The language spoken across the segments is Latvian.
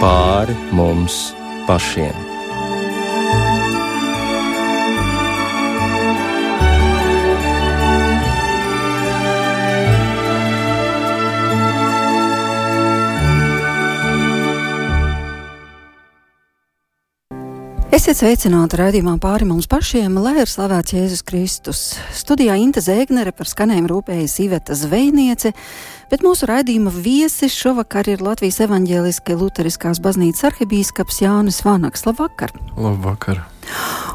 pāri mums pašiem. Esiet sveicināti raidījumā pāri mums pašiem, lai ir slavēts Jēzus Kristus. Studijā Inte Zēgnere par skanējumu rūpējas Iveta Zvejniece, bet mūsu raidījuma viesis šovakar ir Latvijas evaņģēliskai Luteriskās baznīcas arhibīskaps Jānis Vanaks. Labvakar! Labvakar!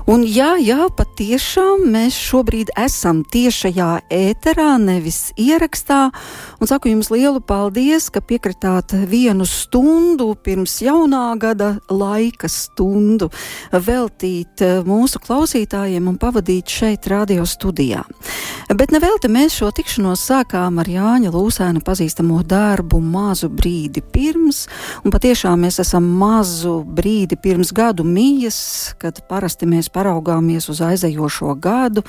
Un jā, jā, patiešām mēs šobrīd esam tiešajā ēterā, nevis ierakstā. Un saku jums lielu paldies, ka piekritāt vienu stundu pirms jaunā gada laika stundu veltīt eh, mūsu klausītājiem un pavadīt šeit radio studijā. Bet nevelti mēs šo tikšanos sākām ar Jāņa Lūsēna pazīstamo darbu mazu brīdi pirms, un patiešām mēs esam mazu brīdi pirms gadu mijas, kad parasti mēs paraugāmies uz aizejošo gadu,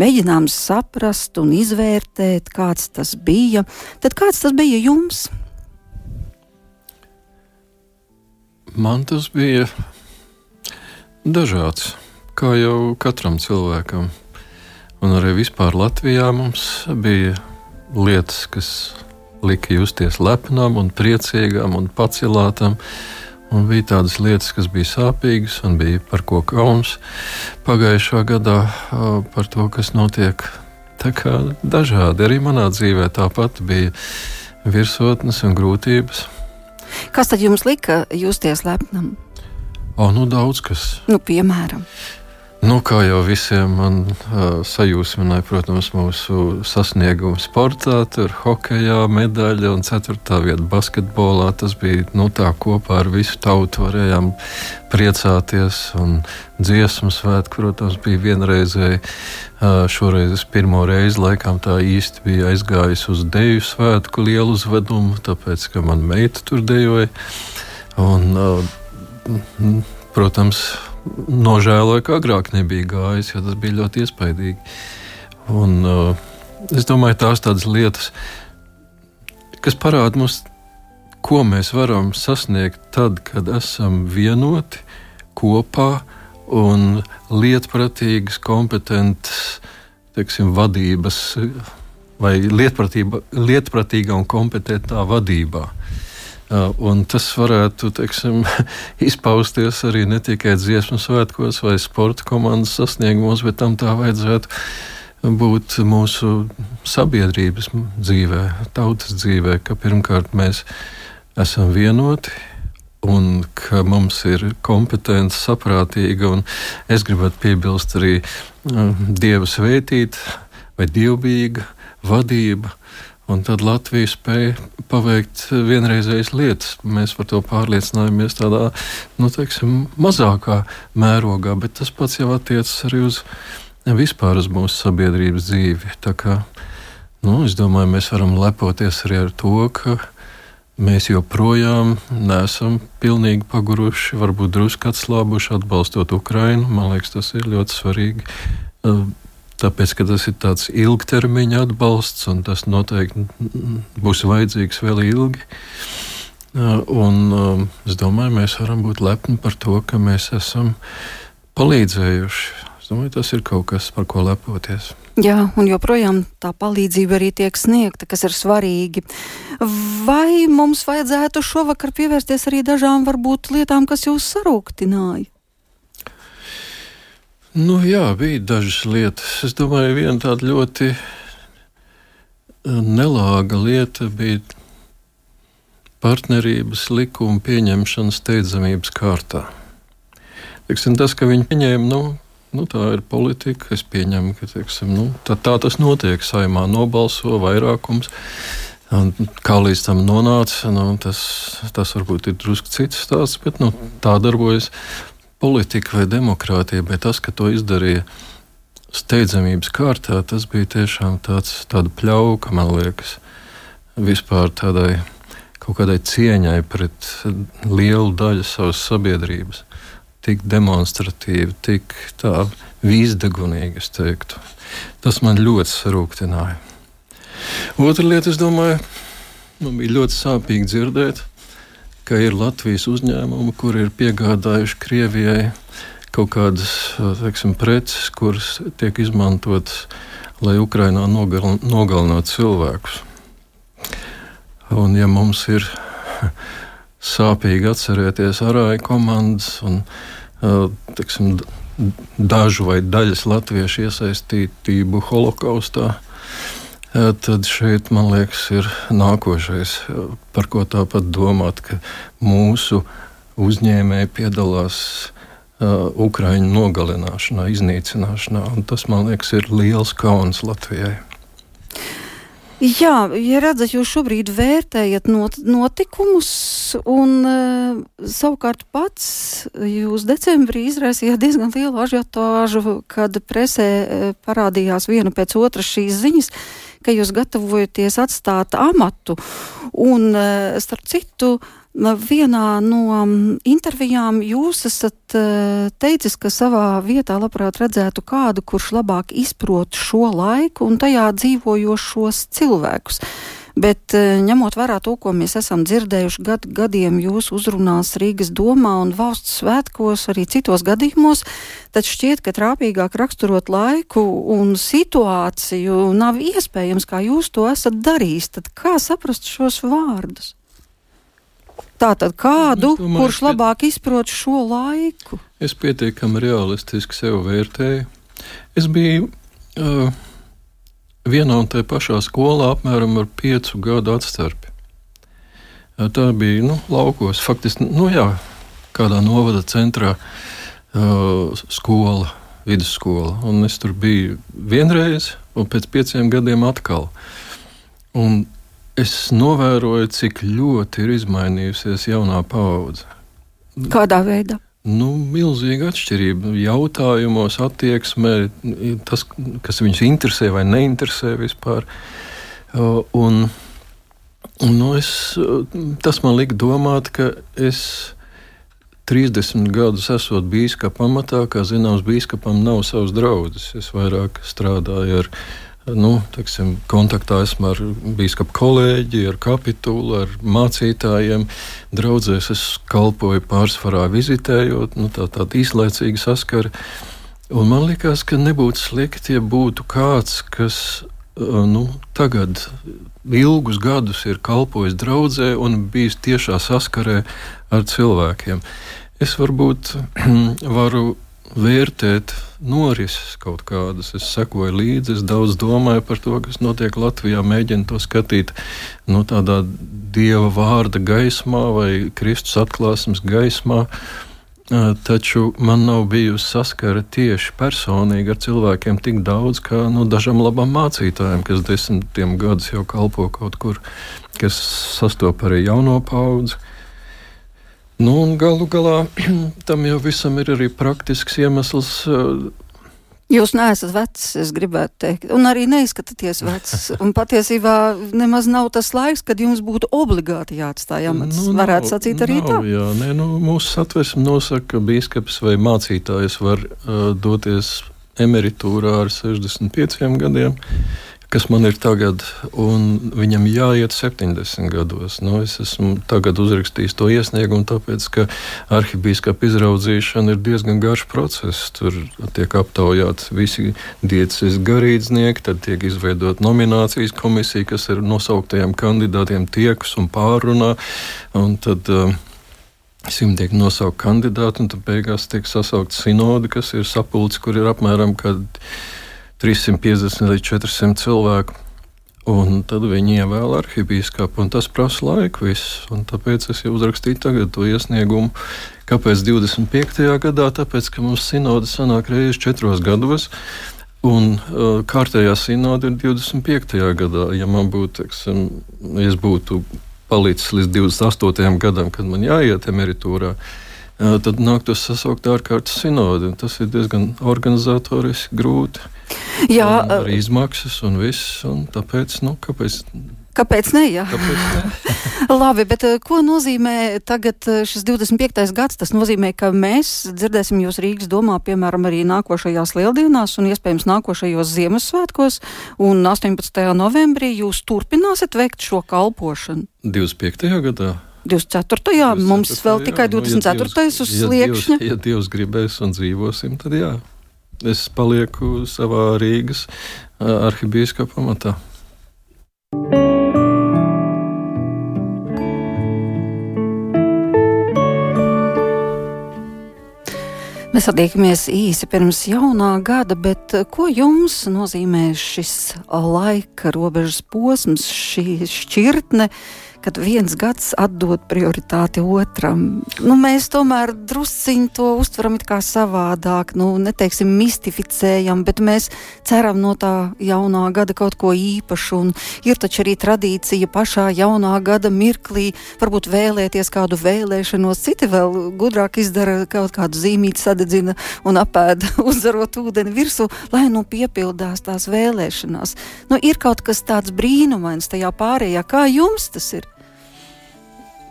mēģinām saprast un izvērtēt, kāds tas bija. Tad kāds tas bija jums? Man tas bija dažāds, kā jau katram cilvēkam. Un arī vispār Latvijā mums bija lietas, kas lika justies lepnām, un priecīgām un pacelātām. Un bija tādas lietas, kas bija sāpīgas, un bija par ko kauns pagājušā gadā par to, kas notiek. Tā kā dažādi arī manā dzīvē tāpat bija virsotnes un grūtības. Kas tad jums lika justies lepnam? O, nu daudz kas. Nu, piemēram. Nu, kā jau visiem man uh, sajūsmināja, protams, mūsu sasniegumi sportā, tur hokeja medaļa un ceturtā vieta basketbolā. Tas bija nu, tā kopā ar visu tautu varējām priecāties. Un dziesmu svētki, protams, bija vienreizēji. Uh, šoreiz es pirmo reizi laikam tā īsti biju aizgājis uz deju svētku lielu uzvedumu, tāpēc, ka man meita tur dejoja. Un, uh, protams, nožēloju, ka agrāk nebija gājis, jo tas bija ļoti iespaidīgi. Un, uh, es domāju, tās tādas lietas, kas parāda mums, ko mēs varam sasniegt tad, kad esam vienoti kopā un lietpratīgas, kompetentas teiksim, vadības vai lietpratīgā un kompetentā vadībā. Un tas varētu teiksim, izpausties arī ne tikai dziesmu svētkos vai sporta komandas sasniegumos, bet tam tā vajadzētu būt mūsu sabiedrības dzīvē, tautas dzīvē, ka pirmkārt mēs esam vienoti. Un ka mums ir kompetence, saprātīga, un es gribētu piebilst arī uh, dieva svētīta vai dievbijīga vadība, Un tad Latvija spēja paveikt vienreizējas lietas. Mēs par to pārliecinājāmies tādā nu, teiksim, mazākā mērogā, bet tas pats jau attiecas arī uz vispār uz mūsu sabiedrības dzīvi. Tā kā, nu, es domāju, mēs varam lepoties arī ar to, ka mēs joprojām neesam pilnīgi paguruši, varbūt drusku atslābuši atbalstot Ukrainu. Man liekas, tas ir ļoti svarīgi Tāpēc, tas ir tāds ilgtermiņa atbalsts, un tas noteikti būs vajadzīgs vēl ilgi. Un es domāju, mēs varam būt lepni par to, ka mēs esam palīdzējuši. Es domāju, tas ir kaut kas, par ko lepoties. Jā, un joprojām tā palīdzība arī tiek sniegta, kas ir svarīgi. Vai mums vajadzētu šovakar pievērsties arī dažām varbūt lietām, kas jūs sarūktināja? Nu, jā, bija dažas lietas. Es domāju, viena tāda ļoti eh, nelāga lieta bija partnerības likuma pieņemšana steidzamības kārtā. Teiksim, tas, ka viņi pieņēma, nu, nu, tā ir politika. Es pieņemu, ka teiksim, nu, tā, tā tas notiek. Saimā nobalso vairākums. Un kā līdz tam nonāca, nu, tas, tas varbūt ir drusku cits stāsts, bet nu, tā darbojas politika vai demokrātija, bet tas, ka to izdarīja steidzamības kārtā, tas bija tiešām tāds pļauka, man liekas, vispār tādai kaut kādai cieņai pret lielu daļu savas sabiedrības. Tik demonstratīvi, tik tā vīzdegunīgi, es teiktu. Tas man ļoti sarūktināja. Otra lieta, es domāju, man bija ļoti sāpīgi dzirdēt, ka ir Latvijas uzņēmumi, kuri ir piegādājuši Krievijai kaut kādas teiksim, preces, kuras tiek izmantotas, lai Ukrainā nogal, nogalinātu cilvēkus. Un, ja mums ir sāpīgi atcerēties arāju komandas un teksim, dažu vai daļas latviešu iesaistītību holokaustā, tad šeit, man liekas, ir nākošais, par ko tāpat domāt, ka mūsu uzņēmēji piedalās uh, Ukraiņu nogalināšanā, iznīcināšanā. Tas, man liekas, ir liels kauns Latvijai. Jā, ja redzat, jūs šobrīd vērtējat not, notikumus, un uh, savukārt pats jūs decembrī izraisījāt diezgan lielu ažiotāžu, kad presē uh, parādījās viena pēc otras šīs ziņas, ka jūs gatavojaties atstāt amatu. Un, uh, starp citu, Vienā no intervijām jūs esat teicis, ka savā vietā labprāt redzētu kādu, kurš labāk izprot šo laiku un tajā dzīvojošos cilvēkus. Bet ņemot vērā to, ko mēs esam dzirdējuši gad, gadiem jūsu uzrunās Rīgas domā un valsts svētkos, arī citos gadījumos, tad šķiet, ka trāpīgāk raksturot laiku un situāciju nav iespējams, kā jūs to esat darījis. Tad kā saprast šos vārdus? Tātad kādu, domāju, kurš labāk izprot šo laiku? Es pietiekami realistiski sev vērtēju. Es biju uh, vienā un tajā pašā skolā apmēram ar piecu gadu atstarpi. Tā bija nu, laukos, faktiski nu, jā, kādā novada centrā uh, skola, vidusskola. Un es tur biju vienreiz, un pēc pieciem gadiem atkal. Un es novēroju, cik ļoti ir izmainījusies jaunā paudze. Kādā veidā? Nu, milzīga atšķirība jautājumos, attieksmē, tas, kas viņus interesē vai neinteresē vispār. Un, nu, es, tas man lika domāt, ka es 30 gadus esot bijis kā pamatā, kā zināms, biskupam nav savs draugs. Es vairāk strādāju ar viņu nu, teksim, kontaktā esmu ar biskupu kolēģi, ar kapitulu, ar mācītājiem. Draudzēs es kalpoju pārsvarā vizitējot, nu, tā tāda īslaicīga saskara. Un man liekas, ka nebūtu slikti, ja būtu kāds, kas uh, nu, tagad ilgus gadus ir kalpojis draudzē un bijis tiešā saskarē ar cilvēkiem. Es varbūt varu vērtēt norises kaut kādas. Es sekoju līdzi, es daudz domāju par to, kas notiek Latvijā, mēģinu to skatīt no nu, tādā dieva vārda gaismā vai Kristus atklāsmes gaismā. Taču man nav bijusi saskara tieši personīgi ar cilvēkiem tik daudz, kā nu, dažam labam mācītājam, kas desmitiem gadus jau kalpo kaut kur, kas sastopas arī jauno paudzi. Nu, galu galā tam jau visam ir arī praktisks iemesls. Uh, Jūs neesat vecs, es gribētu teikt, un arī neizskatāties vecs. Un patiesībā nemaz nav tas laiks, kad jums būtu obligāti jāatstāj amats. Nu, Varētu nav, sacīt arī nav, tā. Jā, nē, nu, mūsu satversme nosaka, ka bīskaps vai mācītājs var uh, doties emeritūrā ar 65 gadiem kas man ir tagad, un viņam jāiet 70 gados. Nu, es esmu tagad uzrakstījis to iesniegumu, tāpēc, ka arhibīskapa izraudzīšana ir diezgan garš process. Tur tiek aptaujāti visi diecas garīdznieki, tad tiek izveidot nominācijas komisija, kas ir nosauktajiem kandidātiem tiekus un pārunā. Un tad, uh, Simtiem nosaukt kandidātu, un tad beigās tiek sasaukt sinodi, kas ir sapulcs, kur ir apmēram kad 350 līdz 400 cilvēku. Un tad viņi ievēl arhibīskapu, un tas prasa laiku. Viss. Un tāpēc es jau uzrakstīju tagad to iesniegumu. Kāpēc 25. gadā? Tāpēc, ka mums sinode sanāk reizes četros gados. Un uh, kārtējā sinode ir 25. gadā. Ja man būtu, teiksim, es būtu palicis līdz 28. gadam, kad man jāiet emeritūrā, uh, tad nāktos sasaukt ārkārtas sinodi. Tas ir diezgan organizatoriski grūti. Jā, un arī izmaksas un viss. Un tāpēc, nu, kāpēc? Kāpēc ne? Jā? Kāpēc ne? Labi, bet ko nozīmē tagad šis 25. gads? Tas nozīmē, ka mēs dzirdēsim jūs Rīgas domā, piemēram, arī nākošajās lieldienās un iespējams nākošajos Ziemassvētkos, un 18. novembrī jūs turpināsiet veikt šo kalpošanu. 25. gadā? 24. Jā, 24. mums vēl jā, tikai 24. Nu, ja uz sliekšņa. Ja Dievs, ja Dievs gribēs un dzīvosim, tad jā. Es palieku savā Rīgas arhibīskapa pamatā. Mēs satiekamies īsi pirms jaunā gada, bet ko jums nozīmē šis laika robežas posms, šī šķirtne? Kad viens gads atdod prioritāti otram. Nu, mēs tomēr drusciņi to uztveram kā savādāk, nu, neteiksim, mistificējam, bet mēs ceram no tā jaunā gada kaut ko īpašu. Un ir taču arī tradīcija pašā jaunā gada mirklī varbūt vēlēties kādu vēlēšanos, citi vēl gudrāk izdara kaut kādu zīmīti, sadedzina un apēda uzzarot ūdeni virsū, lai nu piepildās tās vēlēšanās. Nu, ir kaut kas tāds brīnumains tajā pārējā, kā jums tas ir?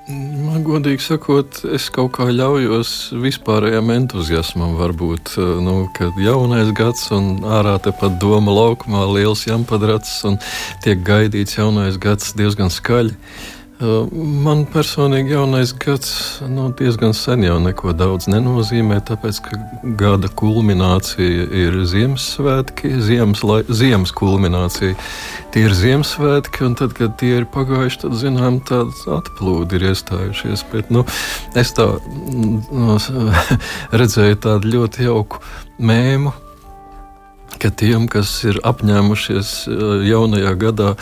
Man godīgi sakot, es kaut kā ļaujos vispārējām entuziasmam. Varbūt, eh, nu, kad jaunais gads un ārā tepat doma laukumā liels jampadrats un tiek gaidīts jaunais gads diezgan skaļi. Uh, Man personīgi jaunais gads nu, diezgan sen jau neko daudz nenozīmē, tāpēc ka gada kulminācija ir Ziemassvētki, ziemas, lai, ziemas kulminācija. Tie ir Ziemassvētki, un tad, kad tie ir pagājuši, tad zinām, tāds atplūdi ir iestājušies. Bet, nu, es tā nu, redzēju tādu ļoti jauku mēmu ka tiem, kas ir apņēmušies jaunajā gadā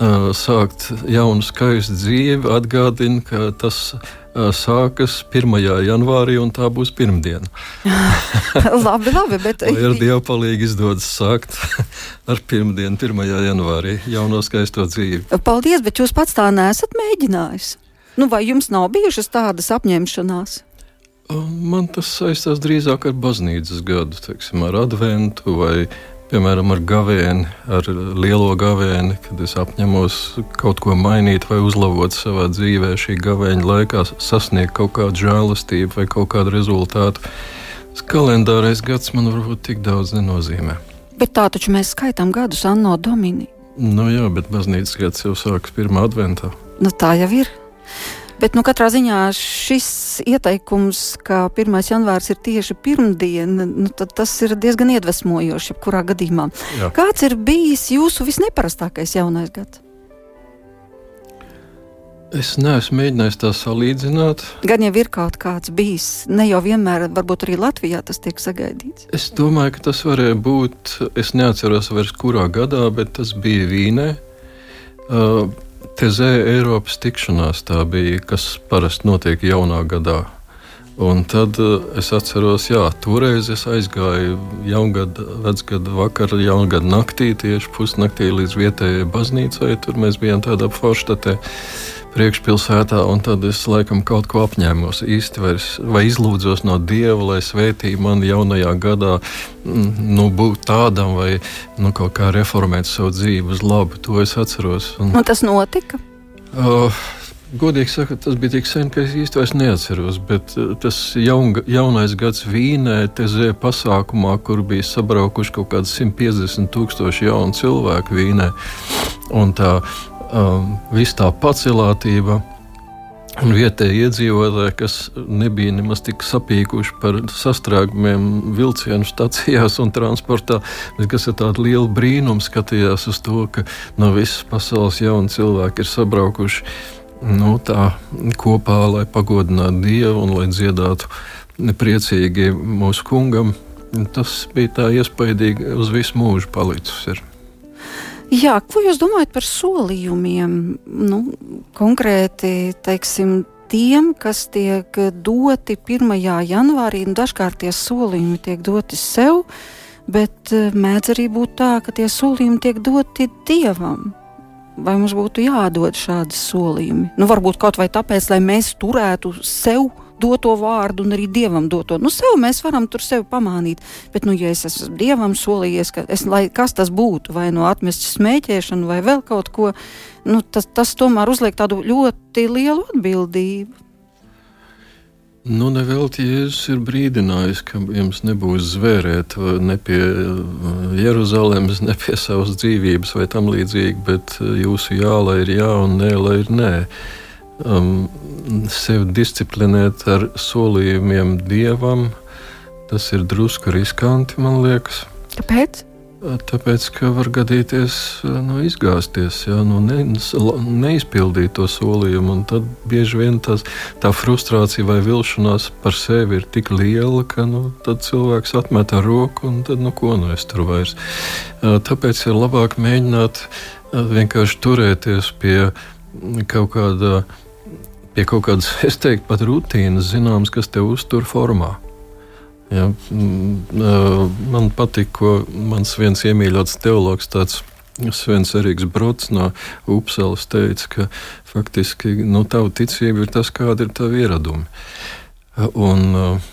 sākt jaunu, skaistu dzīvi, atgādina, ka tas sākas 1. janvārī, un tā būs pirmdiena. labi, labi, bet. Vai ar Dievu palīdzību izdodas sākt ar pirmdienu, 1. janvārī, jauno skaisto dzīvi. Paldies, bet jūs pats tā nesat mēģinājis. Nu, vai jums nav bijušas tādas apņemšanās? Man tas saistās drīzāk ar baznīcas gadu, teiksim, ar adventu vai piemēram, ar gavēni, ar lielo gavēni, kad es apņemos kaut ko mainīt vai uzlabot savā dzīvē, šī gavēņa laikā sasniegt kaut kādu žēlastību vai kaut kādu rezultātu. Tas kalendārais gads man varbūt tik daudz nenozīmē. Bet tā taču mēs skaitām gadus Anno Domini. Nu jā, bet baznīcas gads jau sākas pirmā adventā. Nu tā jau ir. Bet nu, katrā ziņā šis ieteikums, ka 1. janvārs ir tieši pirmdiena, nu, tas ir diezgan iedvesmojoši. Jebkurā gadījumā. Jā. Kāds ir bijis jūsu visneparastākais jaunais gads? Es neesmu mēģinājis tā salīdzināt. Gan jau ir kaut kāds bijis, ne jau vienmēr, varbūt arī Latvijā tas tiek sagaidīts. Es domāju, ka tas varēja būt, es neatceros vairs kurā gadā, bet tas bija Vīnē. Uh, Tezē Eiropas tikšanās tā bija, kas parasti notiek jaunā gadā. Un tad uh, es atceros, ka toreiz es aizgāju jaungada, vecgada vakarā, jaungada naktī, tieši pusnaktī līdz vietējai baznīcai. Tur mēs bijām tādā forštatē priekšpilsētā, un tad es laikam kaut ko apņēmos īsti vairs, vai izlūdzos no Dieva, lai svētī man jaunajā gadā nu, būt tādam, vai nu, kaut kā reformēt savu dzīvi uz labu. To es atceros. Un, un tas notika? Uh, Godīgi sakot, tas bija tik sen, ka es īstenībā neatceros. Bet uh, tas jaun, jaunais gads Vīnē, Tezē pasākumā, kur bija sabraukuši kaut kādi 150 tūkstoši jaunu cilvēku Vīnē. Un tā um, viss tā pacelātība. Un vietējie iedzīvotāji, kas nebija nemaz tik sapīkuši par sastrēgumiem vilcienu stacijās un transportā, bet kas ar tādu lielu brīnumu skatījās uz to, ka no visas pasaules jauni cilvēki ir sabraukuši nu, tā, kopā, lai pagodinātu Dievu un lai dziedātu priecīgi mūsu kungam. Tas bija tā iespaidīgi uz visu mūžu palicis. Ir. Jā, ko jūs domājat par solījumiem? Nu, konkrēti, teiksim, tiem, kas tiek doti 1. janvārī, nu, dažkārt tie solījumi tiek doti sev, bet eh, mēdz arī būt tā, ka tie solījumi tiek doti dievam. Vai mums būtu jādod šādi solījumi? Nu, varbūt kaut vai tāpēc, lai mēs turētu sev doto vārdu un arī dievam doto. Nu, sev mēs varam tur sevi pamānīt, bet, nu, ja es esmu dievam solījies, ka es, lai kas tas būtu, vai no atmest smēķēšanu, vai vēl kaut ko, nu, tas, tas tomēr uzliek tādu ļoti lielu atbildību. Nu, Nevelti Jēzus ir brīdinājis, ka jums nebūs zvērēt ne pie Jeruzalemes, ne pie savas dzīvības vai tam līdzīgi, bet jūsu jā, lai ir jā un nē, lai ir nē. Um, sevi disciplinēt ar solījumiem dievam, tas ir drusku riskanti, man liekas. Kāpēc? Tāpēc, ka var gadīties nu, izgāzties, ja, nu, ne, neizpildīt to solījumu. Tad bieži vien tās, tā frustrācija vai vilšanās par sevi ir tik liela, ka nu, cilvēks atmet roku un tad, nu, ko nu es tur vairs. Tāpēc ir labāk mēģināt vienkārši turēties pie kaut kāda. Pie kaut kādas, es teiktu, pat rutīnas, zināmas, kas te uztur formā. Ja, man patīk, ko mans viens iemīļots teologs, tāds Svens Eriks Brods no Upsalas, teica, ka faktiski nu, tava ticība ir tas, kāda ir tava ieradumi. Un, uh,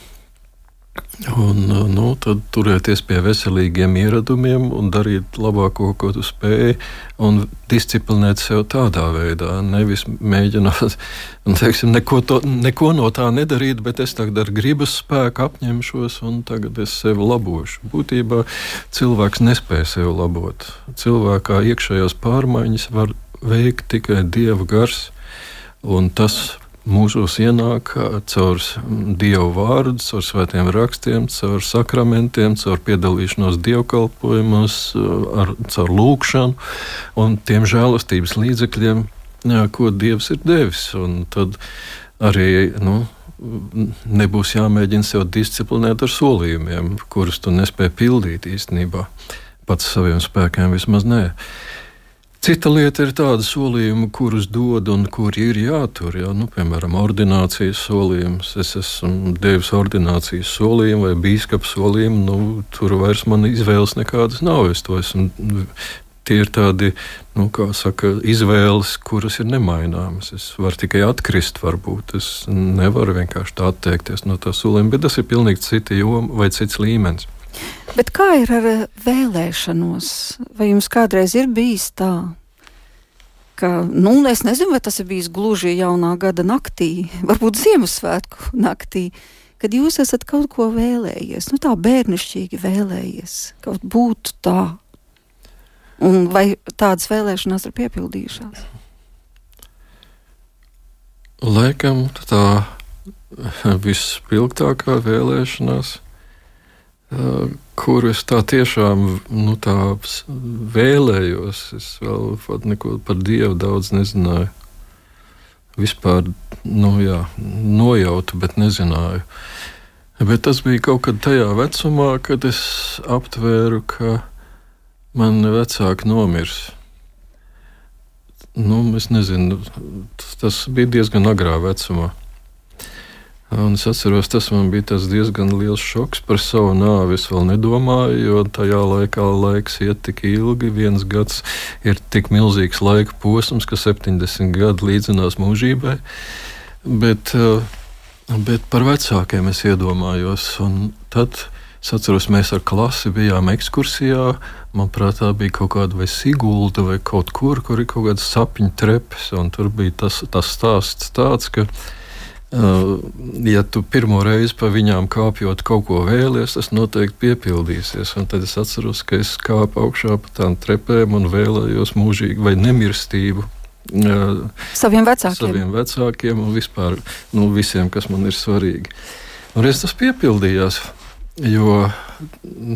Un, nu, tad turēties pie veselīgiem ieradumiem un darīt labāko, ko tu spēj, un disciplinēt sev tādā veidā. Nevis mēģināt, teiksim, neko, to, neko no tā nedarīt, bet es tagad ar gribas spēku apņemšos, un tagad es sevi labošu. Būtībā cilvēks nespēja sevi labot. Cilvēkā iekšējās pārmaiņas var veikt tikai dieva gars, un tas mūžos ienāk caur dievu vārdu, caur svētiem rakstiem, caur sakramentiem, caur piedalīšanos dievkalpojumos, ar, caur lūkšanu un tiem žēlastības līdzekļiem, jā, ko Dievs ir devis. Un tad arī nu, nebūs jāmēģina sev disciplinēt ar solījumiem, kurus tu nespēji pildīt īstenībā pats saviem spēkiem vismaz ne. Cita lieta ir tāda solījuma, kurus dod un kuri ir jātur. Jā. Nu, piemēram, ordinācijas solījums. Es esmu devis ordinācijas solījumu vai biskupa solījumu. Nu, tur vairs man izvēles nekādas nav. Es to esmu. Tie ir tādi nu, saka, izvēles, kuras ir nemaināmas. Es varu tikai atkrist, varbūt. Es nevaru vienkārši tā atteikties no tā solījuma, bet tas ir pilnīgi cita joma vai cits līmenis. Bet kā ir ar eh, vēlēšanos? Vai jums kādreiz ir bijis tā, ka, nu, es nezinu, vai tas ir bijis gluži jaunā gada naktī, varbūt Ziemassvētku naktī, kad jūs esat kaut ko vēlējies, nu tā bērnišķīgi vēlējies, kaut būtu tā. Un vai tādas vēlēšanās ir piepildījušās? Laikam tā vispilgtākā vēlēšanās kuru es tā tiešām nu, tā vēlējos. Es vēl neko par Dievu daudz nezināju. Vispār nu, jā, nojautu, bet nezināju. Bet tas bija kaut kad tajā vecumā, kad es aptvēru, ka man vecāki nomirs. Nu, es nezinu, tas bija diezgan agrā vecumā. Un es atceros, tas man bija diezgan liels šoks par savu nāvi. Es vēl nedomāju, jo tajā laikā laiks iet tik ilgi. Viens gads ir tik milzīgs laika posms, ka 70 gadi līdzinās mūžībai. Bet, eh, bet par vecākiem es iedomājos. Tad es atceros, mēs ar klasi bijām ekskursijā. Manuprāt, tā bija kaut kāda vai sigulda vai kaut kur, kur ir kaut kāda sapņu trepes. Tur bija tas, tas stāsts tāds, ka ja tu pirmo reizi pa viņām kāpjot kaut ko vēlies, tas noteikti piepildīsies. Un tad es atceros, ka es kāpu augšā pa tām trepēm un vēlējos mūžīgi vai nemirstību. Uh, saviem vecākiem. Saviem vecākiem un vispār nu, visiem, kas man ir svarīgi. Un reiz tas piepildījās, jo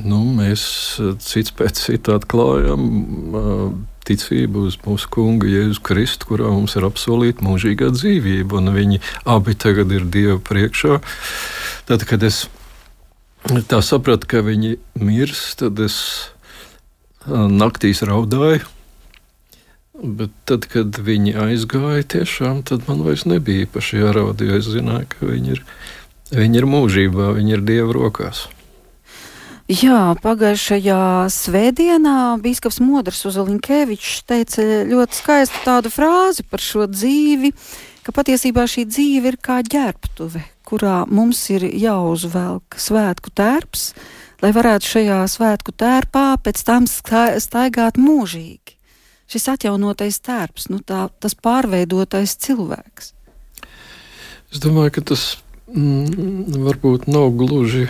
nu, mēs cits pēc cita atklājam. Ticību uz mūsu kungu Jēzu Kristu, kurā mums ir apsolīta mūžīgā dzīvība, un viņi abi tagad ir Dieva priekšā. Tad, kad es tā sapratu, ka viņi mirs, tad es naktīs raudāju. Bet tad, kad viņi aizgāja, tiešām, man vairs nebija īpaši jāraud, jo es zināju, ka viņi ir, viņi ir mūžībā, viņi ir Dieva rokās. Jā, pagājušajā svētdienā Bīskaps Modrs Uzalinkēvičs teica ļoti skaistu tādu frāzi par šo dzīvi, ka patiesībā šī dzīve ir kā ģērbtuve, kurā mums ir jāuzvelk svētku tērps, lai varētu šajā svētku tērpā pēc tam staigāt mūžīgi. Šis atjaunotais tērps, nu tā, tas pārveidotais cilvēks. Es domāju, ka tas mm, varbūt nav gluži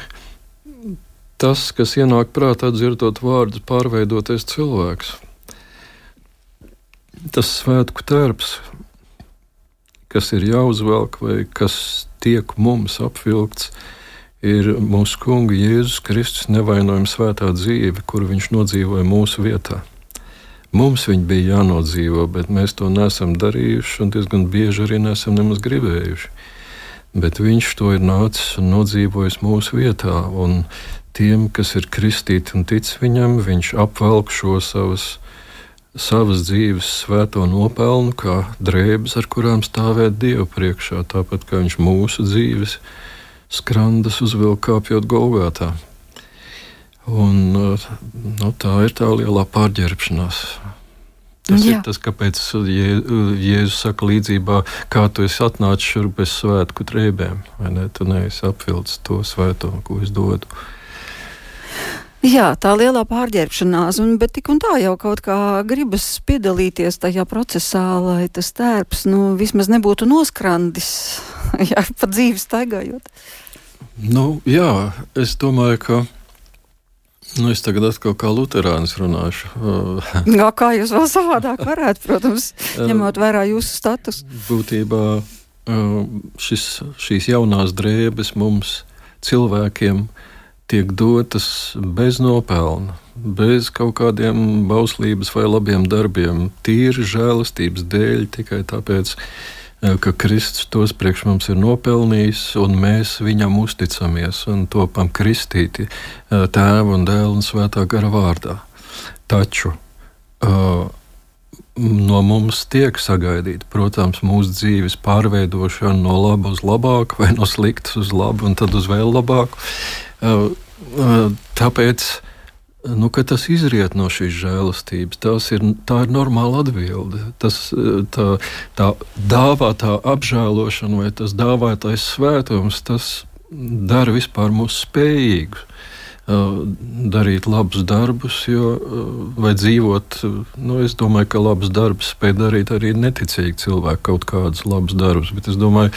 tas, kas ienāk prātā dzirdot vārdus, pārveidoties cilvēks. Tas svētku tērps, kas ir jāuzvelk vai kas tiek mums apvilkts, ir mūsu Kunga Jēzus Kristus nevainojama svētā dzīve, kuru Viņš nodzīvoja mūsu vietā. Mums viņa bija jānodzīvo, bet mēs to neesam darījuši, un diezgan bieži arī nesam nemaz gribējuši. Bet viņš to ir nācis un nodzīvojis mūsu vietā, un tiem, kas ir kristīti un tic viņam, viņš apvelk šo savas savas dzīves svēto nopelnu, kā drēbes, ar kurām stāvēt Dievu priekšā, tāpat kā viņš mūsu dzīves skrandas uzvilka kāpjot Golgātā. Un, nu, tā ir tā lielā pārģērbšanās. Tas Jā. ir tas, kāpēc Jē, Jēzus saka līdzībā, kā tu esi atnācis šurp bez svētku drēbēm, vai ne? Tu neesi apvilcis to svēto, ko es dodu. Jā, tā lielā pārģērbšanās, un, bet tik un tā jau kaut kā gribas piedalīties tajā procesā, lai tas tērps nu, vismaz nebūtu noskrandis, jā, pa dzīvi staigājot. Nu, jā, es domāju, ka. Nu, es tagad atkal kā Lutāns runāšu. Gā, kā jūs vēl savādāk varētu, protams, ņemot vērā jūsu statusu? Būtībā šis, šīs jaunās drēbes mums, cilvēkiem, uh, tiek dotas bez nopelna, bez kaut kādiem bauslības vai labiem darbiem, tīri žēlastības dēļ, tikai tāpēc, eh, ka Kristus tos priekš mums ir nopelnījis, un mēs viņam uzticamies un topam kristīti eh, tēva un dēla un svētā gara vārdā. Taču uh, no mums tiek sagaidīta, protams, mūsu dzīves pārveidošana no laba uz labāku, vai no sliktas uz labu, un tad uz vēl labāku. Tāpēc nu, tas izriet no šīs žēlastības. Ir, tā ir normāla atbilde. Tas, tā, tā dāvātā apžēlošana vai tas dāvātais svētums, tas dara vispār mūs spējīgus darīt labus darbus, jo, vai dzīvot. Nu, es domāju, ka labus darbus spēj darīt arī neticīgi cilvēki, kaut kādus labus darbus. Bet es domāju,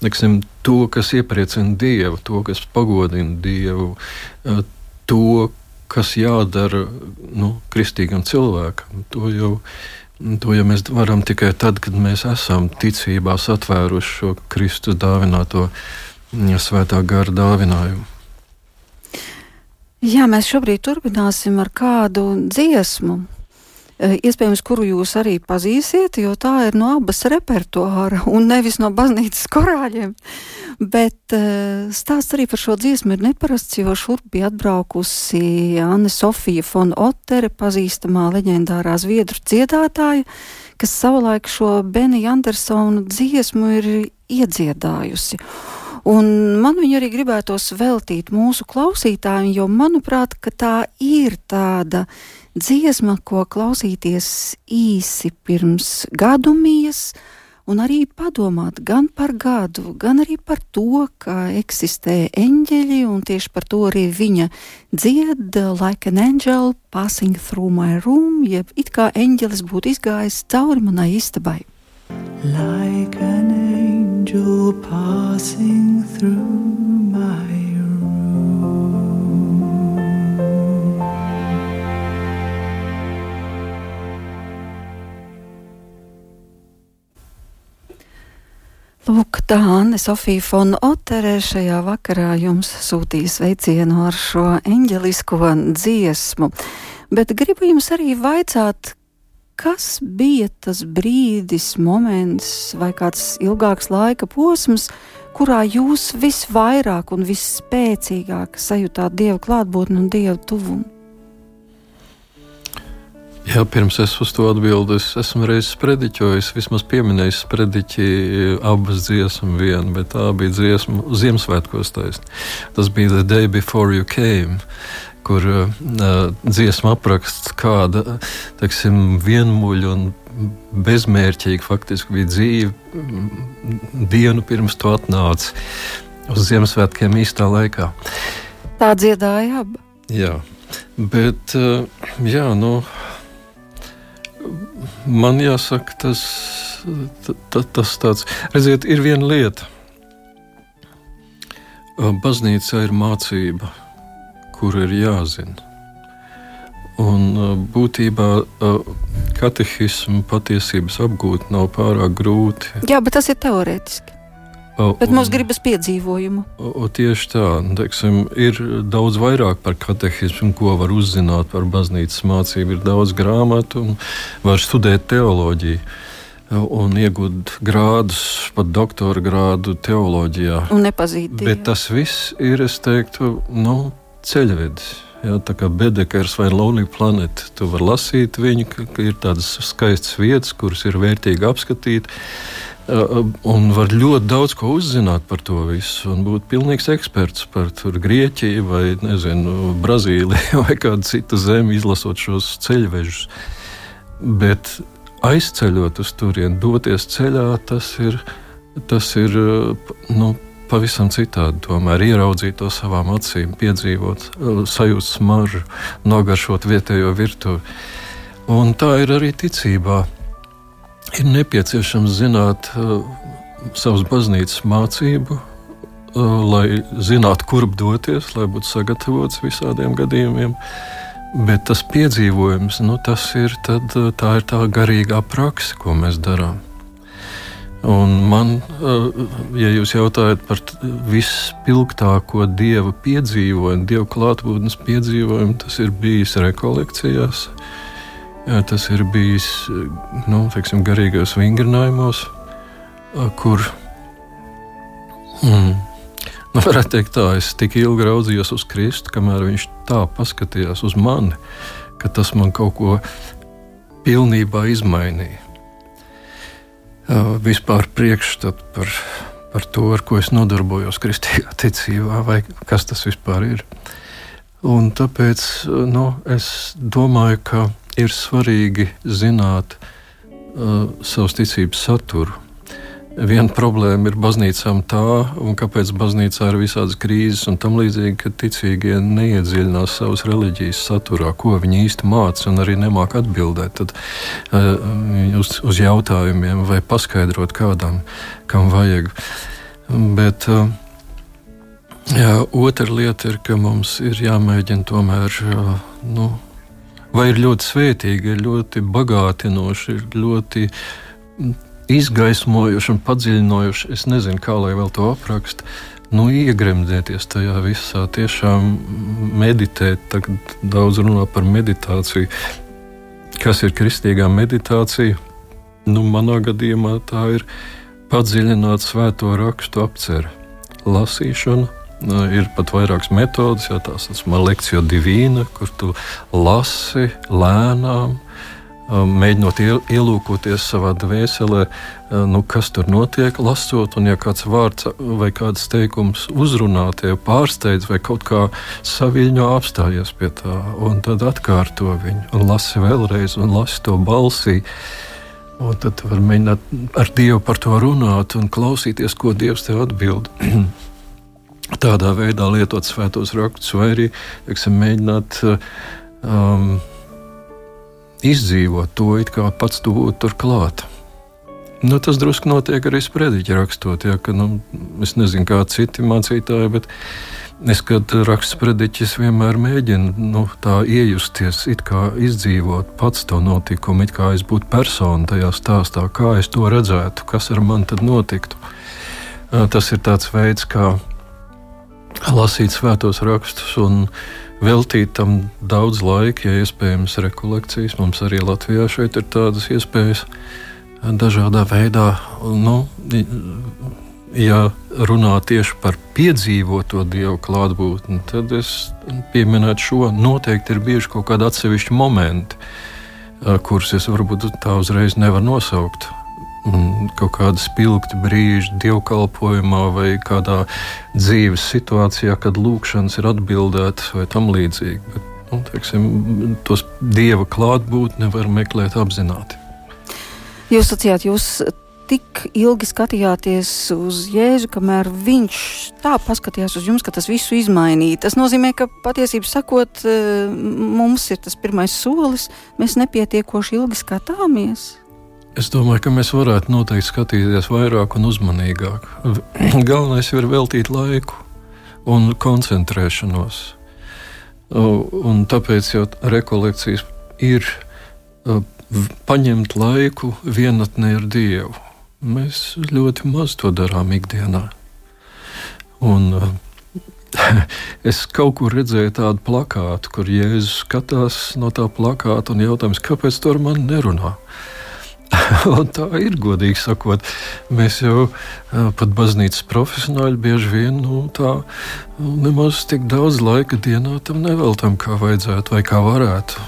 neksim, to, kas iepriecina Dievu, to, kas pagodina Dievu, to, kas jādara nu, kristīgam cilvēkam, to jau. To ja mēs varam tikai tad, kad mēs esam ticībā satvēruši šo Kristus dāvināto ja, svētā gara dāvinājumu. Jā, mēs šobrīd turpināsim ar kādu dziesmu. Eh, iespējams, kuru jūs arī pazīsiet, jo tā ir no abas repertuāra un nevis no baznīcas korāļiem. Bet uh, stāsts arī par šo dziesmu ir neparasts, jo šurp bija atbraukusi Anne Sofija von Otere, pazīstamā leģendārā zviedru dziedātāja, kas savulaik šo Benija Andersona dziesmu ir iedziedājusi. Un man viņa arī gribētos veltīt mūsu klausītājiem, jo manuprāt, tā ir tāda dziesma, ko klausīties īsi pirms gadumijas, un arī padomāt gan par gadu, gan arī par to, ka eksistē eņģeļi, un tieši par to arī viņa dzied like an angel passing through my room, jeb it kā eņģelis būtu izgājis cauri manai istabai. Like an angel passing through my room. Lūk, tā Anne Sofija Fona Otere šajā vakarā jums sūtīja sveicienu ar šo eņģelisko dziesmu. Bet gribu jums arī vaicāt, kas bija tas brīdis, moments vai kāds ilgāks laika posms, kurā jūs visvairāk un visspēcīgāk sajūtāt dievu klātbūtni un dievu tuvumu? Jā, pirms es uz to atbildēju, es esmu reizes sprediķojis, vismaz pieminējis sprediķi abas dziesmu vienu, bet tā bija dziesma Ziemassvētkos taisni. Tas bija The Day Before You Came, kur uh, dziesma apraksts kāda teiksim, vienmuļa un bezmērķīga faktiski bija dzīve mm, dienu pirms tu atnāci uz Ziemassvētkiem īstā laikā. Tā dziedāja abi. Jā, bet uh, jā, nu, man jāsaka, tas, tas, tas tāds, redziet, ir viena lieta. Baznīca ir mācība kur ir jāzina. Un būtībā katehismu patiesības apgūt nav pārāk grūti. Jā, bet tas ir teorētiski. Bet mums gribas piedzīvojumu. O, o, tieši tā, teiksim, ir daudz vairāk par katehismu, ko var uzzināt par baznīcas mācību. Ir daudz grāmatu, un var studēt teoloģiju. Un iegūt grādus, pat doktora grādu teoloģijā. Un nepazīt. Bet tas viss ir, es teiktu, nu, ceļvedis. Jā, tā kā Bedekers vai Lonely Planet, tu vari lasīt viņu, ka, ir tādas skaistas vietas, kuras ir vērtīgi apskatīt. Un var ļoti daudz ko uzzināt par to visu, un būt pilnīgs eksperts par Grieķiju, vai nezinu, Brazīliju, vai kādu citu zemi, izlasot šos ceļvežus. Bet aizceļot uz turieni, doties ceļā, tas ir, tas ir nu, pavisam citādi. Tomēr ieraudzīt to savām acīm, piedzīvot, sajust smaržu, nogaršot vietējo virtuvi. Un tā ir arī ticībā ir nepieciešams zināt uh, savas baznīcas mācību, uh, lai zinātu, kurp doties, lai būtu sagatavots visādiem gadījumiem. Bet tas piedzīvojums, nu, tas ir, tad, tā ir tā garīgā praksa, ko mēs darām. Un man, uh, ja jūs jautājat par vispilgtāko dieva piedzīvojumu, dieva klātbūtnes piedzīvojumu, tas ir bijis rekolekcijās. Jā, tas ir bijis nu, teiksim, garīgos vingrinājumos, kur mm, nu, varētu teikt, tā, es tik ilgi raudzījos uz Kristu, kamēr viņš tā paskatījās uz mani, ka tas man kaut ko pilnībā izmainīja. Vispār priekšstats par, par to, ar ko es nodarbojos kristīgā ticībā, vai kas tas vispār ir. Un tāpēc nu, es domāju, ka ir svarīgi zināt uh, savas ticības saturu. Viena problēma ir baznīcām tā, un kāpēc baznīcā ir visādas krīzes un tam līdzīgi, ka ticīgie neiedziļinās savas reliģijas saturā, ko viņi īsti māca un arī nemāk atbildēt tad, uh, uz, uz jautājumiem vai paskaidrot kādam, kam vajag. Bet, uh, jā, otra lieta ir, ka mums ir jāmēģina tomēr uh, nu, vai ir ļoti svētīgi, ir ļoti bagātinoši, ir ļoti izgaismojoši un padziļinoši. Es nezinu, kā lai vēl to aprakstu. Nu, iegremdēties tajā visā, tiešām meditēt. Tagad daudz runā par meditāciju. Kas ir kristīgā meditācija? Nu, manā gadījumā tā ir padziļināta svēto rakstu apcere, lasīšana, Nu, ir pat vairākas metodes, jau tā saucamā lekcija divīna, kur tu lasi lēnām, mēģinot ielūkoties savā dvēselē, uh, nu, kas tur notiek, lasot, un ja kāds vārds vai kāds teikums uzrunā tevi, pārsteidz vai kaut kā saviņo apstājies pie tā, un tad atkārto viņu, un lasi vēlreiz, un lasi to balsī. Un tad var mēģināt ar Dievu par to runāt un klausīties, ko Dievs tev atbild. tādā veidā lietot svētos rakstus, vai arī teiksim, mēģināt um, izdzīvot to, it kā pats tu būtu tur klāt. Nu, tas drusku notiek arī sprediķi rakstot. Ja, ka, nu, es nezinu, kā citi mācītāji, bet es, kad rakstu sprediķis, vienmēr mēģinu nu, tā iejusties, it kā izdzīvot pats to notikumu, it kā es būtu persona tajā stāstā, kā es to redzētu, kas ar mani tad notiktu. Tas ir tāds veids, kā lasīt svētos rakstus un veltīt tam daudz laika, ja iespējams, rekolekcijas. Mums arī Latvijā šeit ir tādas iespējas dažādā veidā. Nu, ja runā tieši par piedzīvoto dievu klātbūtni, tad es pieminētu šo. Noteikti ir bieži kaut kādi atsevišķi momenti, kurus es varbūt tā uzreiz nevaru nosaukt kaut kāda spilgta brīža dievkalpojumā vai kādā dzīves situācijā, kad lūkšanas ir atbildētas vai tam līdzīgi. Bet, nu, teiksim, tos dieva klātbūtni nevar meklēt apzināti. Jūs sacījāt, jūs tik ilgi skatījāties uz Jēzu, kamēr viņš tā paskatījās uz jums, ka tas visu izmainīja. Tas nozīmē, ka patiesībā sakot, eh, mums ir tas pirmais solis, mēs nepietiekoši ilgi skatāmies. Es domāju, ka mēs varētu noteikti skatīties vairāk un uzmanīgāk. Galvenais ir veltīt laiku un koncentrēšanos. Un tāpēc jau rekolekcijas ir paņemt laiku vienatnē ar Dievu. Mēs ļoti maz to darām ikdienā. Un, es kaut kur redzēju tādu plakātu, kur Jēzus skatās no tā plakāta un jautājums, kāpēc tur man nerunā? tā ir godīgi sakot. Mēs jau pat baznīcas profesionāļi bieži vien nu, tā nu, nemaz tik daudz laika dienā tam neveltam, kā vajadzētu vai kā varētu.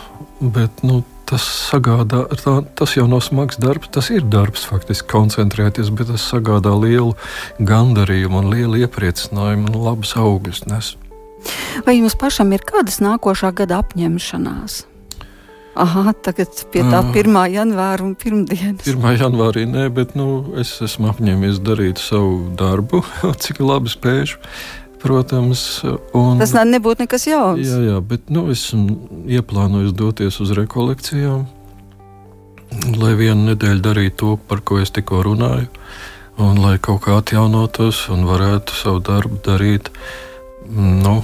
Bet nu, tas sagādā, tā, tas jau nav smags darbs, tas ir darbs faktiski koncentrēties, bet tas sagādā lielu gandarījumu un lielu iepriecinājumu un labus augļus nes. Vai jums pašam ir kādas nākošā gada apņemšanās? Aha, tagad pie tā 1. janvāra un pirmdienas. 1. janvārī nē, bet nu, es esmu apņēmies darīt savu darbu, cik labi spēju. Protams, un, tas nebūtu nekas jauns. Jā, jā bet nu, esmu ieplānojis doties uz rekolekcijām, lai vienu nedēļu darītu to, par ko es tikko runāju, un lai kaut kā atjaunotos un varētu savu darbu darīt. Nu,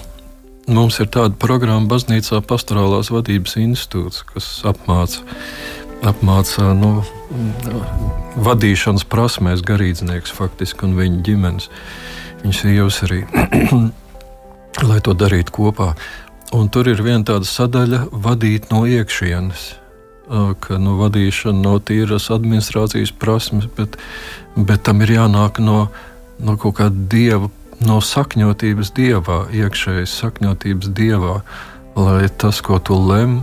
Mums ir tāda programma baznīcā pastorālās vadības institūts, kas apmāca, apmāca nu, vadīšanas prasmēs garīdznieks faktiski un viņa ģimenes. Viņas sievas arī, lai to darītu kopā. Un tur ir viena tāda sadaļa vadīt no iekšienes. Ka nu, vadīšana nav tīras administrācijas prasmes, bet, bet tam ir jānāk no, no kaut kāda dieva no sakņotības dievā, iekšējas sakņotības dievā, lai tas, ko tu lem,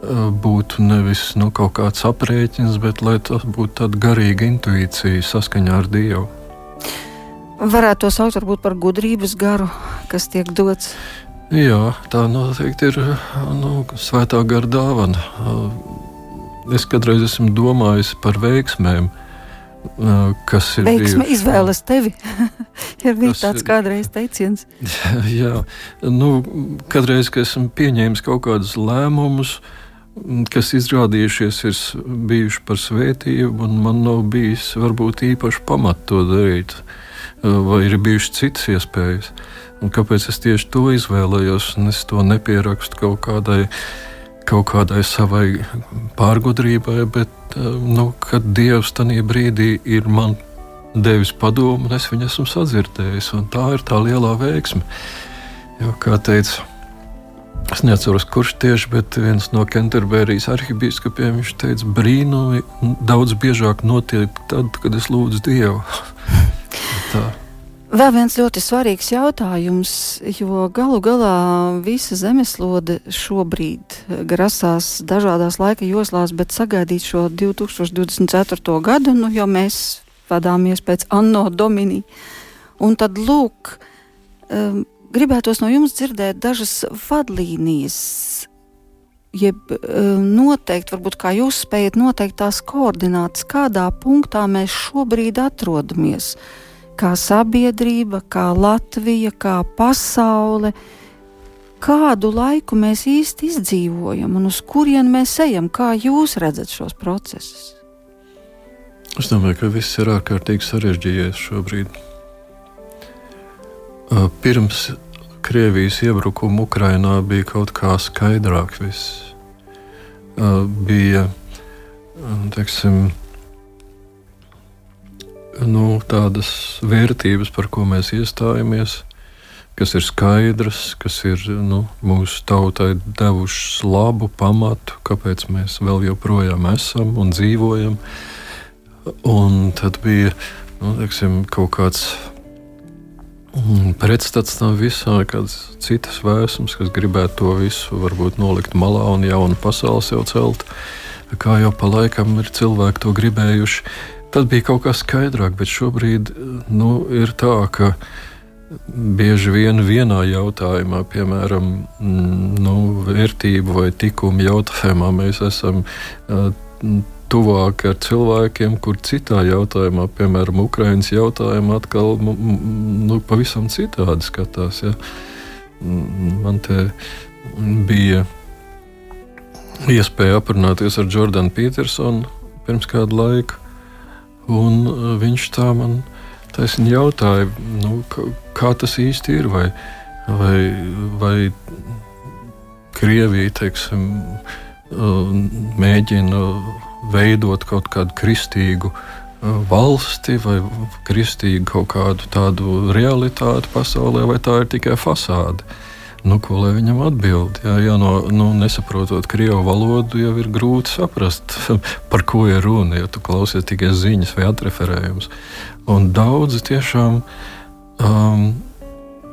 būtu nevis nu, kaut kāds aprēķins, bet lai tas būtu tāda garīga intuīcija saskaņā ar Dievu. Varētu to saukt varbūt par gudrības garu, kas tiek dots. Jā, tā noteikti ir nu, svētā gara dāvana. Es kādreiz esmu domājis par veiksmēm, kas ir. Veiksme bijuši. izvēles tevi. ir bijis tāds kādreiz teiciens. Jā, nu, kādreiz, kad esmu pieņēmis kaut kādus lēmumus, kas izrādījušies ir bijuši par svētību, un man nav bijis varbūt īpaši pamats to darīt, vai ir bijušas citas iespējas. Un kāpēc es tieši to izvēlējos, un es to nepierakstu kaut kādai, kaut kādai savai pārgudrībai, bet nu, kad Dievs tajā brīdī ir man devis padomu, un es viņu esmu sadzirdējis. Tā ir tā lielā veiksme. Jo, kā teica, es neatceros, kurš tieši, bet viens no Kenterberijas arhibīskapiem viņš teica, brīnumi daudz biežāk notiek tad, kad es lūdzu Dievu. tā. Vēl viens ļoti svarīgs jautājums, jo galu galā visa zemeslode šobrīd grasās dažādās laika joslās, bet sagaidīt šo 2024. gadu, nu, jo mēs vadāmies pēc Anno Domini. Un tad lūk, um, gribētos no jums dzirdēt dažas vadlīnijas, jeb um, noteikti, varbūt kā jūs spējat noteikt tās koordinātas, kādā punktā mēs šobrīd atrodamies. Kā sabiedrība, kā Latvija, kā pasaule, kādu laiku mēs īsti izdzīvojam un uz kurien mēs ejam, kā jūs redzat šos procesus? Es domāju, ka viss ir ārkārtīgi sarežģījies šobrīd. Pirms Krievijas iebrukuma Ukrajinā bija kaut kā skaidrāk. Viss. Bija teiksim, nu, tādas vērtības, par ko mēs iestājamies, kas ir skaidras, kas ir nu, mūsu tautai devušas labu pamatu, kāpēc mēs vēl joprojām esam un dzīvojam. Un tad bija nu, teiksim, kaut kāds mm, pretstats tam visam, kādas citas vēsmas, kas gribētu to visu varbūt nolikt malā un jaunu pasauli sev celt. Kā jau pa laikam ir cilvēki to gribējuši. Tad bija kaut kas skaidrāk, bet šobrīd nu, ir tā, ka bieži vien vienā jautājumā, piemēram, mm, nu, vērtību vai tikumu jautājumā, mēs esam uh, tuvāk ar cilvēkiem, kur citā jautājumā, piemēram, Ukraiņas jautājumā, atkal nu, pavisam citādi skatās. Ja. Man te bija iespēja aprunāties ar Jordanu Petersonu pirms kāda laika, un uh, viņš tā man taisni jautāja, nu, kā, tas īsti ir, vai, vai, vai Krievija teiksim, mēģina veidot kaut kādu kristīgu valsti vai kristīgu kaut kādu tādu realitāti pasaulē, vai tā ir tikai fasāde. Nu, ko lai viņam atbild? Jā, jā no, nu, nesaprotot krievu valodu, jau ir grūti saprast, par ko ir runa. Ja tu klausies tikai ziņas vai atreferējumus. Un daudzi tiešām. Um,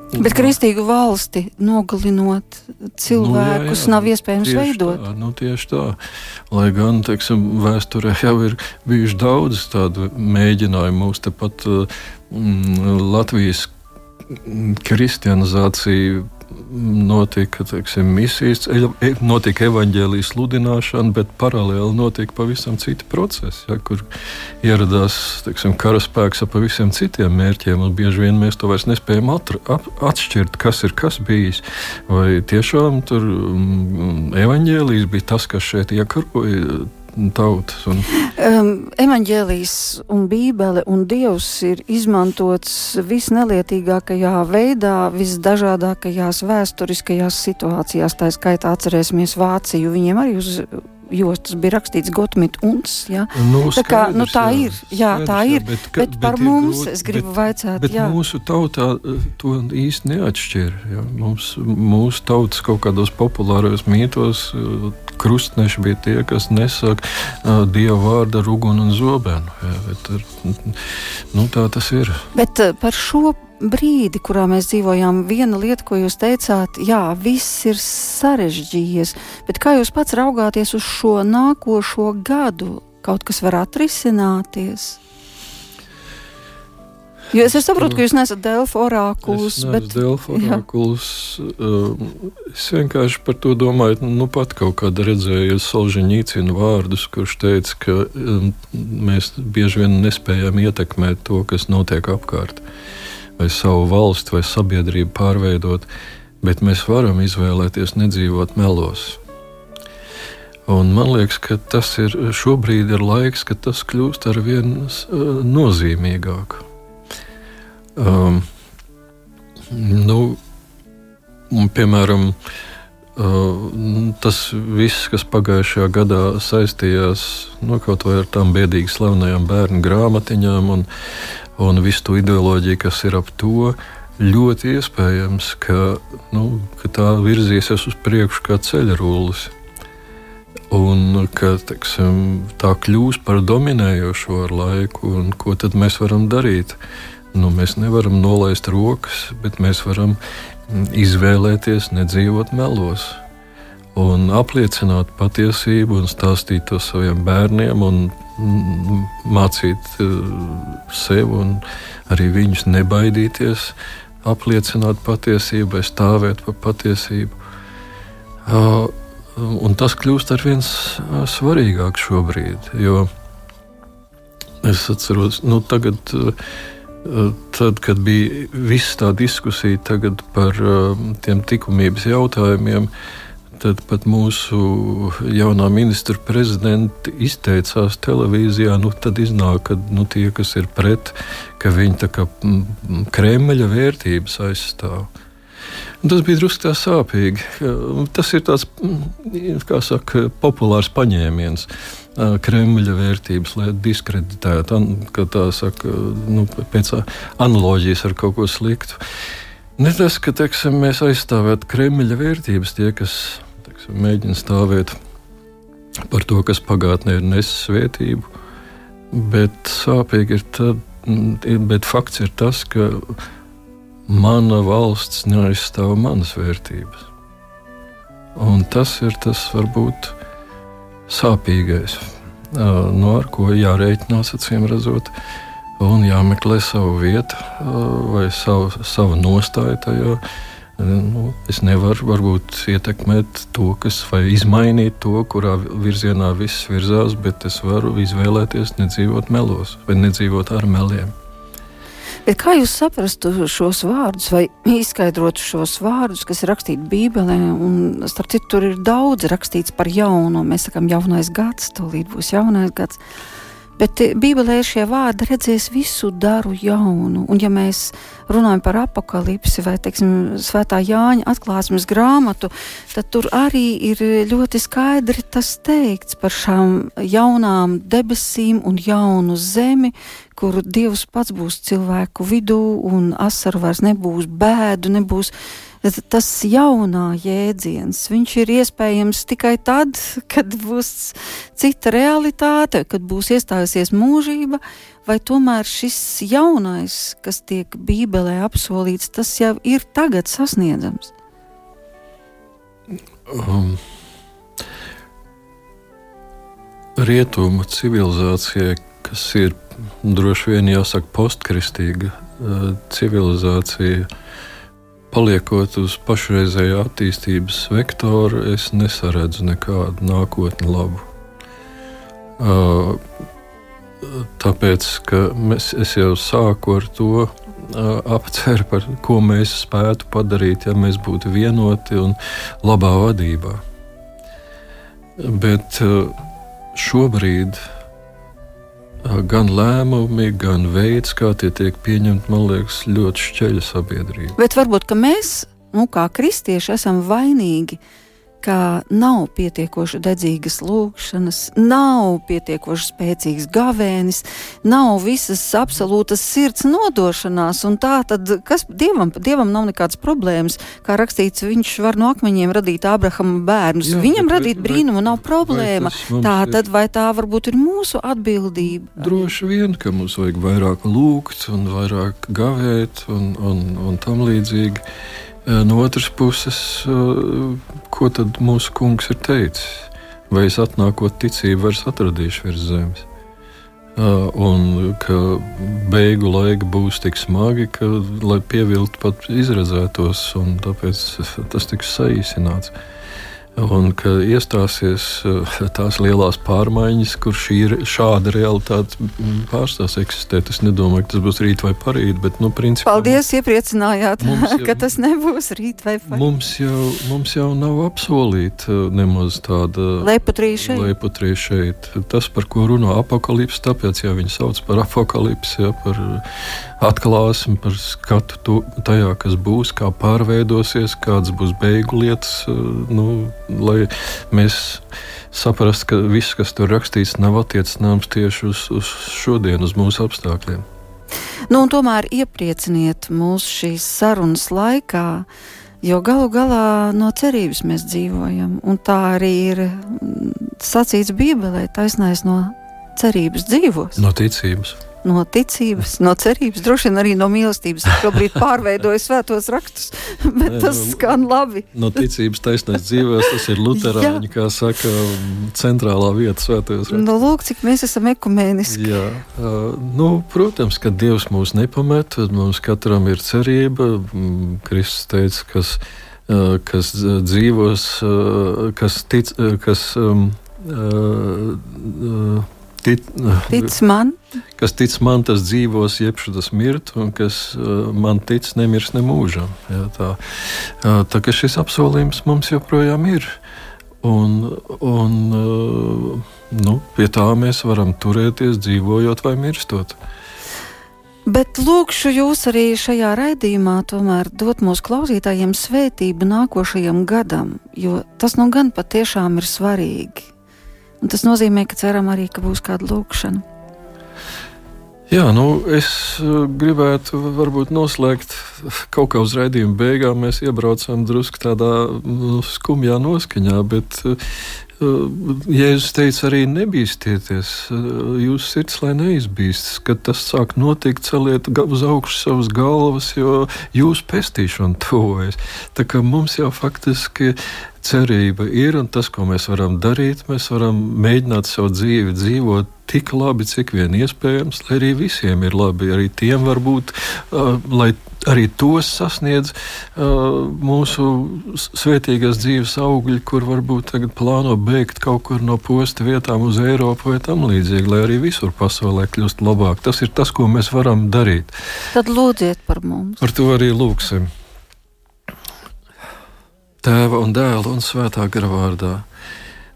Bet kristīgu valsti nogalinot cilvēkus, nu, jā, jā, nav iespējams tieši veidot. Tā, nu, tieši tā. Lai gan teiksim, vēsturē jau ir bijuši daudz tādu mēģinājumu. Mums tepat mm, Latvijas kristianizācija notika teiksim, misijas, e, notika evaņģēlijas sludināšana, bet paralēli notika pavisam citi procesi, ja, kur ieradās teiksim, karaspēks ar pavisam citiem mērķiem. Bieži vien mēs to vairs nespējam atra, ap, atšķirt, kas ir kas bijis. Vai tiešām tur mm, evaņģēlijas bija tas, kas šeit iekaroja tautas. Un... Um, Evangelijas un Bībele un Dievs ir izmantots visnelietīgākajā veidā, visdažādākajās vēsturiskajās situācijās. Tā skaitā atcerēsimies Vāciju. Viņiem arī uz jostas bija rakstīts Gotmit uns. Ja? Nu, skaidrs, tā, kā, nu, tā jā, ir, jā, skaidrs, tā ir. Bet, ka, bet par bet mums grūti, es gribu bet, vaicāt. Bet jā. mūsu tautā eh, to īsti neatšķir. Ja? Mums, mūsu tautas kaut kādos populāros mītos eh, krustneši bija tie, kas nesaka uh, dievu vārdu ar uguni un zobenu. Ja? Bet, nu, tā tas ir. Bet par šo brīdi, kurā mēs dzīvojām, viena lieta, ko jūs teicāt, jā, viss ir sarežģījies, bet kā jūs pats raugāties uz šo nākošo gadu, kaut kas var atrisināties? Jo es saprotu, ka jūs nesat Delfa orākuls. Es bet... Delfa orākuls. Um, es vienkārši par to domāju, nu pat kaut kādā redzēju Solženīcina vārdus, kurš teica, ka um, mēs bieži vien nespējam ietekmēt to, kas notiek apkārt. Uh, vai savu valsti vai sabiedrību pārveidot, bet mēs varam izvēlēties nedzīvot melos. Un man liekas, ka tas ir šobrīd ir laiks, kad tas kļūst ar vien uh, nozīmīgāk. Um, nu, piemēram, uh, tas viss, kas pagājušajā gadā saistījās nu, kaut vai ar tām biedīgi slavenajām bērnu grāmatiņām un, un visu to ideoloģiju, kas ir ap to. Ļoti iespējams, ka, nu, ka tā virzīsies uz priekšu kā ceļrulis. Un ka teksim, tā kļūs par dominējošo ar laiku, un ko tad mēs varam darīt? Nu, mēs nevaram nolaist rokas, bet mēs varam izvēlēties nedzīvot melos un apliecināt patiesību un stāstīt to saviem bērniem un mācīt uh, sev un arī viņus nebaidīties, apliecināt patiesību, stāvēt par patiesību. Un tas kļūst ar viens svarīgāk šobrīd, jo es atceros, nu tagad, tad, kad bija viss tā diskusija par tiem likumības jautājumiem, uh, Tad pat mūsu jaunā ministra prezidenta izteicās televīzijā, nu tad iznāk, ka nu, tie, kas ir pret, ka viņi tā kā Kremļa vērtības aizstāv. Tas bija drusku tā sāpīgi. Tas ir tāds, kā saka, populārs paņēmiens. Kremļa vērtības, lai diskreditētu, ka tā saka, nu, pēc analoģijas ar kaut ko sliktu. Ne tas, ka teiksim, mēs aizstāvētu Kremļa vērtības, tie, kas mēģina stāvēt par to, kas pagātnē ir nesis svētību. Bet sāpīgi ir tad, bet fakts ir tas, ka mana valsts neaizstāv manas vērtības. Un tas ir tas varbūt sāpīgais, no ar ko jārēķinās acīm redzot, un jāmeklē savu vietu vai savu, savu nostāju tajā Nu, es nevaru varbūt ietekmēt to, kas vai izmainīt to, kurā virzienā viss virzās, bet es varu izvēlēties nedzīvot melos vai nedzīvot ar meliem. Bet kā jūs saprastu šos vārdus, vai izskaidrotu šos vārdus, kas ir rakstīti Bībelē? Un, starp citu, tur ir daudz rakstīts par jaunu. Mēs sakām, jaunais gads, tūlīt būs jaunais gads. Bet Bībelē ir šie vārdi, redzēs visu daru jaunu. Un, ja mēs runājam par apakalipsi vai, teiksim, Svētā Jāņa atklāsmes grāmatu, tad tur arī ir ļoti skaidri tas teikts par šām jaunām debesīm un jaunu zemi, kur Dievs pats būs cilvēku vidū un asaru vairs nebūs, bēdu nebūs tas jaunā jēdziens, viņš ir iespējams tikai tad, kad būs cita realitāte, kad būs iestājusies mūžība, vai tomēr šis jaunais, kas tiek Bībelē apsolīts, tas jau ir tagad sasniedzams? Um, rietumu civilizācijai, kas ir droši vien jāsaka postkristīga uh, civilizācija, uh, paliekot uz pašreizējā attīstības vektora, es nesaredzu nekādu nākotni labu. Tāpēc, ka mēs, es jau sāku ar to aptvērt, par ko mēs spētu padarīt, ja mēs būtu vienoti un labā vadībā. Bet šobrīd gan lēmumi, gan veids, kā tie tiek pieņemti, man liekas, ļoti šķeļa sabiedrība. Bet varbūt mēs, nu, kā kristieši, esam vainīgi ka nav pietiekoši dedzīgas lūkšanas, nav pietiekoši spēcīgs gavēnis, nav visas absolūtas sirds nodošanās, un tā tad, kas dievam, dievam nav nekādas problēmas, kā rakstīts, viņš var no akmeņiem radīt Abrahama bērnus, Jā, viņam bet, radīt brīnumu nav problēma, tā tad vai tā varbūt ir mūsu atbildība? Droši vien, ka mums vajag vairāk lūgt un vairāk gavēt un, un, un tam līdzīgi. No otras puses, ko tad mūsu kungs ir teicis? Vai es atnākot ticību, vairs atradīšu virs zemes? Un ka beigu laika būs tik smagi, ka, lai pievilktu pat izredzētos, un tāpēc tas tiks saīsināts. Un ka iestāsies eh, tās lielās pārmaiņas, kur šī šāda realitāte pārstās eksistēt. Es nedomāju, ka tas būs rīt vai parīt, bet, nu, principā. Paldies, iepriecinājāt, jau, ka tas nebūs rīt vai parīt. Mums jau, mums jau nav apsolīta eh, nemaz tāda lepotrija šeit. Tas, par ko runā apakalips, tāpēc jau viņi sauc par apakalips, ja, par atklāsmi, par skatu to, tajā, kas būs, kā pārveidosies, kādas būs beigu lietas. Eh, nu, lai mēs saprastu, ka viss, kas tur rakstīts, nav attiecināms tieši uz, uz šodienu, uz mūsu apstākļiem. Nu, tomēr ieprieciniet mūs šīs sarunas laikā, jo galu galā no cerības mēs dzīvojam. Un tā arī ir mm, sacīts Bībelē, taisnais no cerības dzīvos. No ticības no ticības, no cerības, droši vien arī no mīlestības. Šobrīd pārveidoju svētos rakstus, bet tas no, skan labi. no ticības taisnēs dzīvēs, tas ir luterāņi, kā saka, centrālā vieta svētajos rakstos. Nu, lūk, cik mēs esam ekumēniski. Jā, uh, nu, protams, ka Dievs mūs nepamet, mums katram ir cerība. Kristus teica, kas, kas dzīvos, kas tic, kas. Um, uh, uh, tic, tic man. Kas tic man, tas dzīvos, jebšu tas mirt, un kas uh, man tic, nemirs nemūžam. Jā, tā, uh, tā ka šis apsolījums mums joprojām ir. Un, un uh, nu, pie tā mēs varam turēties, dzīvojot vai mirstot. Bet lūkšu jūs arī šajā raidījumā tomēr dot mūsu klausītājiem svētību nākošajam gadam, jo tas nu gan patiešām ir svarīgi. Un tas nozīmē, ka ceram arī, ka būs kāda lūkšana. Jā, nu, es uh, gribētu varbūt noslēgt kaut kā uz raidījuma beigām. Mēs iebraucam drusku tādā nu, skumjā noskaņā, bet uh, Jēzus teica, arī nebīsties, jūsu sirds lai neizbīstas, kad tas sāk notikt, celiet uz augšu savas galvas, jo jūsu pestīšana tuvojas. Tā kā mums jau faktiski cerība ir, un tas, ko mēs varam darīt, mēs varam mēģināt savu dzīvi dzīvot tik labi, cik vien iespējams, lai arī visiem ir labi. Arī tiem var būt, uh, lai arī tos sasniedz uh, mūsu svētīgās dzīves augļi, kur varbūt tagad plāno beigt kaut kur no posta vietām uz Eiropu vai tam līdzīgi, lai arī visur pasaulē kļūst labāk. Tas ir tas, ko mēs varam darīt. Tad lūdziet par mums. Par to arī lūgsim. Tēva un dēla un svētā gara vārdā.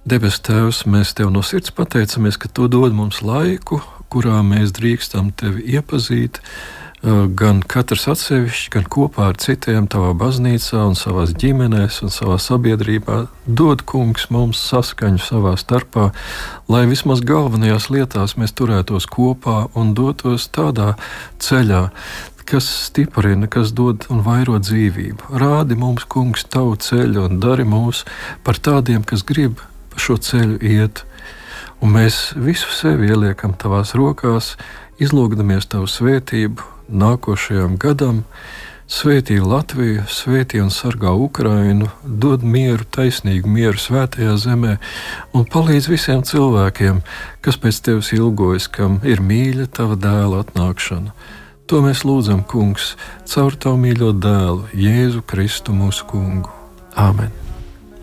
Debes Tēvs, mēs Tev no sirds pateicamies, ka Tu dod mums laiku, kurā mēs drīkstam Tevi iepazīt, gan katrs atsevišķi, gan kopā ar citiem tavā baznīcā, un savā ģimenēs un savā sabiedrībā. Dod kungs mums saskaņu savā starpā, lai vismaz galvenajās lietās mēs turētos kopā un dotos tādā ceļā, kas stiprina, kas dod un vairo dzīvību. Rādi mums, kungs, tavu ceļu un dari mūs par tādiem, kas grib pa šo ceļu iet. Un mēs visu sevi ieliekam tavās rokās, izlūgdamies tavu svētību, nākošajam gadam. Svētī Latviju, svētī un sargā Ukrainu, dod mieru, taisnīgu mieru svētajā zemē un palīdz visiem cilvēkiem, kas pēc tevis ilgojas, kam ir mīļa tava dēla atnākšana. To mēs lūdzam, Kungs, caur tavu mīļo dēlu, Jēzu Kristu mūsu Kungu. Āmen!